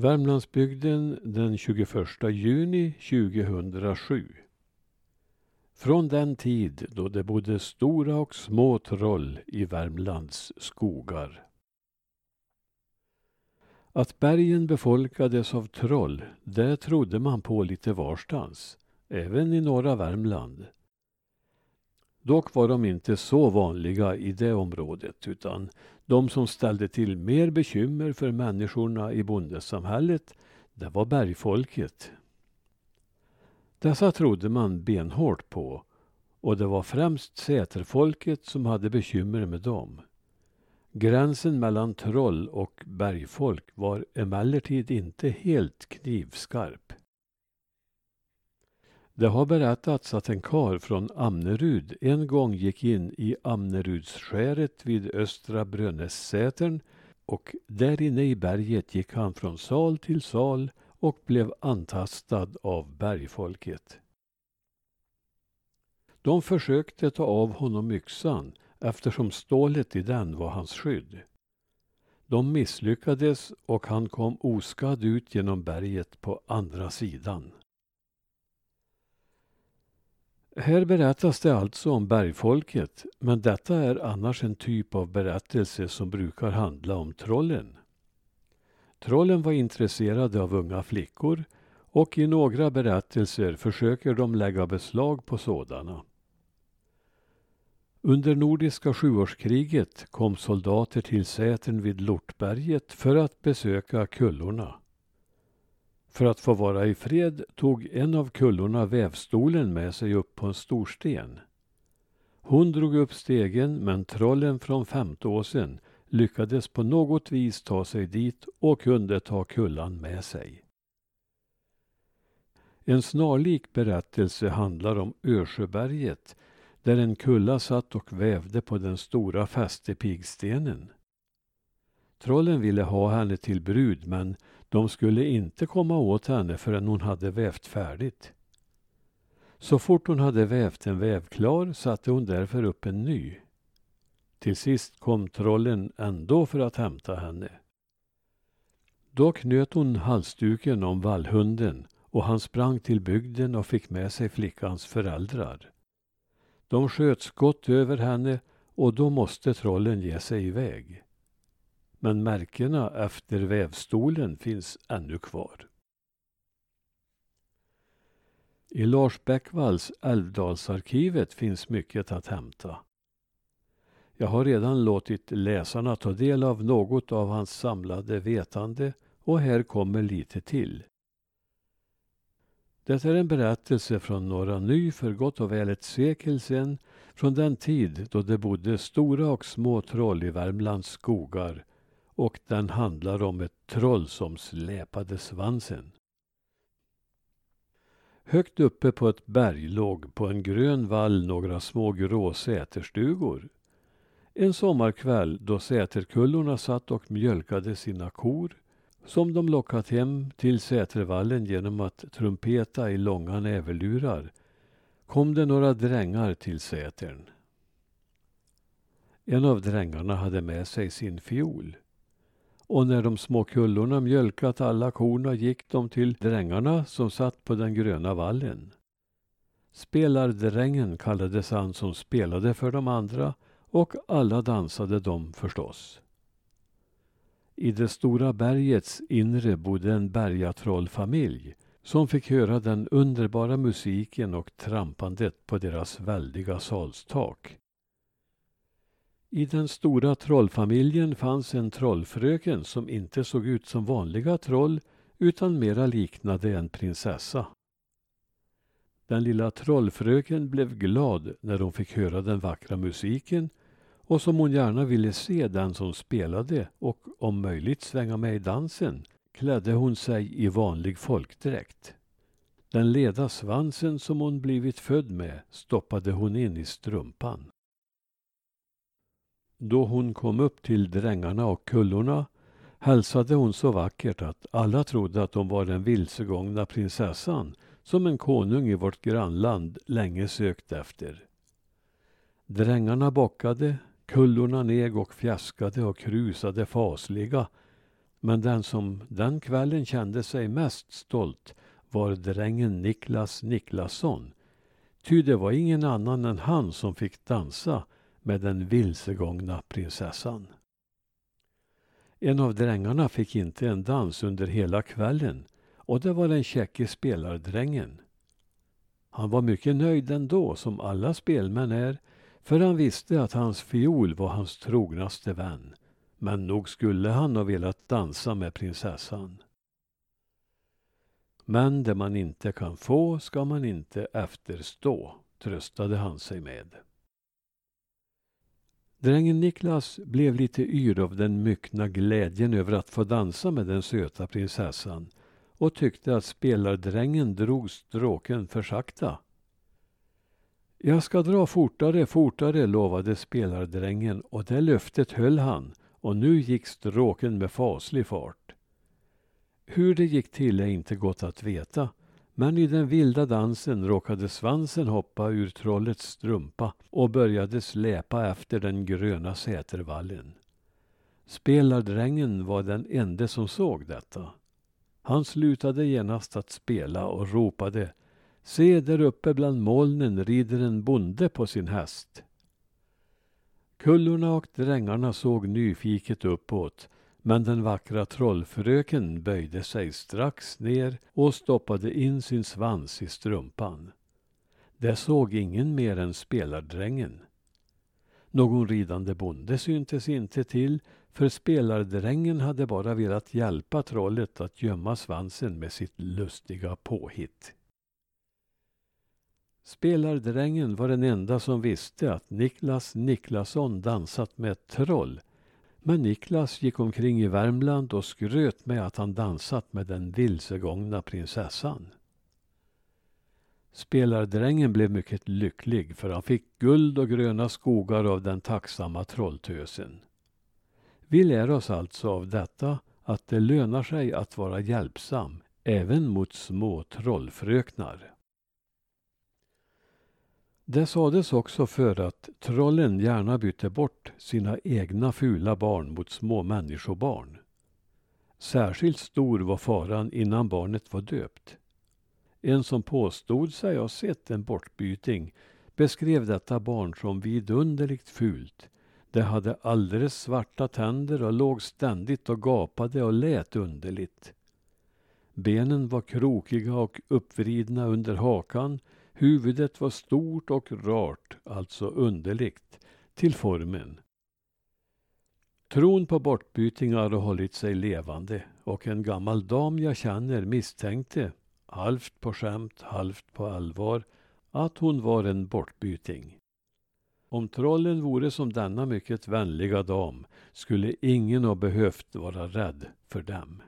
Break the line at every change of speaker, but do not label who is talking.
Värmlandsbygden den 21 juni 2007. Från den tid då det bodde stora och små troll i Värmlands skogar. Att bergen befolkades av troll, det trodde man på lite varstans, även i norra Värmland. Dock var de inte så vanliga i det området utan de som ställde till mer bekymmer för människorna i bondesamhället, det var bergfolket. Dessa trodde man benhårt på och det var främst säterfolket som hade bekymmer med dem. Gränsen mellan troll och bergfolk var emellertid inte helt knivskarp. Det har berättats att en kar från Amnerud en gång gick in i Amnerudsskäret vid Östra Brönnessätern och där inne i berget gick han från sal till sal och blev antastad av bergfolket. De försökte ta av honom yxan eftersom stålet i den var hans skydd. De misslyckades och han kom oskadd ut genom berget på andra sidan. Här berättas det alltså om bergfolket, men detta är annars en typ av berättelse som brukar handla om trollen. Trollen var intresserade av unga flickor och i några berättelser försöker de lägga beslag på sådana. Under Nordiska sjuårskriget kom soldater till Sätern vid Lortberget för att besöka kullorna. För att få vara i fred tog en av kullorna vävstolen med sig upp på en storsten. Hon drog upp stegen men trollen från Femtåsen lyckades på något vis ta sig dit och kunde ta kullan med sig. En snarlik berättelse handlar om Örsjöberget där en kulla satt och vävde på den stora fästepigstenen. Trollen ville ha henne till brud men de skulle inte komma åt henne förrän hon hade vävt färdigt. Så fort hon hade vävt en väv klar satte hon därför upp en ny. Till sist kom trollen ändå för att hämta henne. Då knöt hon halsduken om vallhunden och han sprang till bygden och fick med sig flickans föräldrar. De sköt skott över henne och då måste trollen ge sig iväg. Men märkena efter vävstolen finns ännu kvar. I Lars Bäckvalls Älvdalsarkivet finns mycket att hämta. Jag har redan låtit läsarna ta del av något av hans samlade vetande och här kommer lite till. Det är en berättelse från Norra Ny för gott och väl ett sekel sedan från den tid då det bodde stora och små troll i Värmlands skogar och den handlar om ett troll som släpade svansen. Högt uppe på ett berg låg på en grön vall några små grå säterstugor. En sommarkväll då säterkullorna satt och mjölkade sina kor som de lockat hem till Sätervallen genom att trumpeta i långa näverlurar kom det några drängar till Sätern. En av drängarna hade med sig sin fiol. Och när de små kullorna mjölkat alla korna gick de till drängarna som satt på den gröna vallen. Spelardrängen kallades han som spelade för de andra och alla dansade de förstås. I det stora bergets inre bodde en bergatrollfamilj som fick höra den underbara musiken och trampandet på deras väldiga salstak. I den stora trollfamiljen fanns en trollfröken som inte såg ut som vanliga troll utan mera liknade en prinsessa. Den lilla trollfröken blev glad när hon fick höra den vackra musiken och som hon gärna ville se den som spelade och om möjligt svänga med i dansen klädde hon sig i vanlig folkdräkt. Den leda svansen som hon blivit född med stoppade hon in i strumpan. Då hon kom upp till drängarna och kullorna hälsade hon så vackert att alla trodde att hon var den vilsegångna prinsessan som en konung i vårt grannland länge sökt efter. Drängarna bockade, kullorna neg och fjäskade och krusade fasliga Men den som den kvällen kände sig mest stolt var drängen Niklas Niklasson. Ty det var ingen annan än han som fick dansa med den vilsegångna prinsessan. En av drängarna fick inte en dans under hela kvällen och det var den käcke spelardrängen. Han var mycket nöjd ändå, som alla spelmän är, för han visste att hans fiol var hans trognaste vän. Men nog skulle han ha velat dansa med prinsessan. Men det man inte kan få ska man inte efterstå, tröstade han sig med. Drängen Niklas blev lite yr av den myckna glädjen över att få dansa med den söta prinsessan och tyckte att spelardrängen drog stråken för sakta. Jag ska dra fortare, fortare, lovade spelardrängen och det löftet höll han och nu gick stråken med faslig fart. Hur det gick till är inte gott att veta, men i den vilda dansen råkade svansen hoppa ur trollets strumpa och började släpa efter den gröna sätervallen. Spelardrängen var den ende som såg detta. Han slutade genast att spela och ropade Se där uppe bland molnen rider en bonde på sin häst. Kullorna och drängarna såg nyfiket uppåt men den vackra trollfröken böjde sig strax ner och stoppade in sin svans i strumpan. Det såg ingen mer än spelardrängen. Någon ridande bonde syntes inte till för spelardrängen hade bara velat hjälpa trollet att gömma svansen med sitt lustiga påhitt. Spelardrängen var den enda som visste att Niklas Niklasson dansat med ett troll. Men Niklas gick omkring i Värmland och skröt med att han dansat med den vilsegångna prinsessan. Spelardrängen blev mycket lycklig för han fick guld och gröna skogar av den tacksamma trolltösen. Vi lär oss alltså av detta att det lönar sig att vara hjälpsam även mot små trollfröknar. Det sades också för att trollen gärna bytte bort sina egna fula barn mot små människobarn. Särskilt stor var faran innan barnet var döpt. En som påstod sig ha sett en bortbyting beskrev detta barn som vidunderligt fult. Det hade alldeles svarta tänder och låg ständigt och gapade och lät underligt. Benen var krokiga och uppvridna under hakan Huvudet var stort och rart, alltså underligt, till formen. Tron på bortbytingar har hållit sig levande och en gammal dam jag känner misstänkte, halvt på skämt, halvt på allvar, att hon var en bortbyting. Om trollen vore som denna mycket vänliga dam skulle ingen ha behövt vara rädd för dem.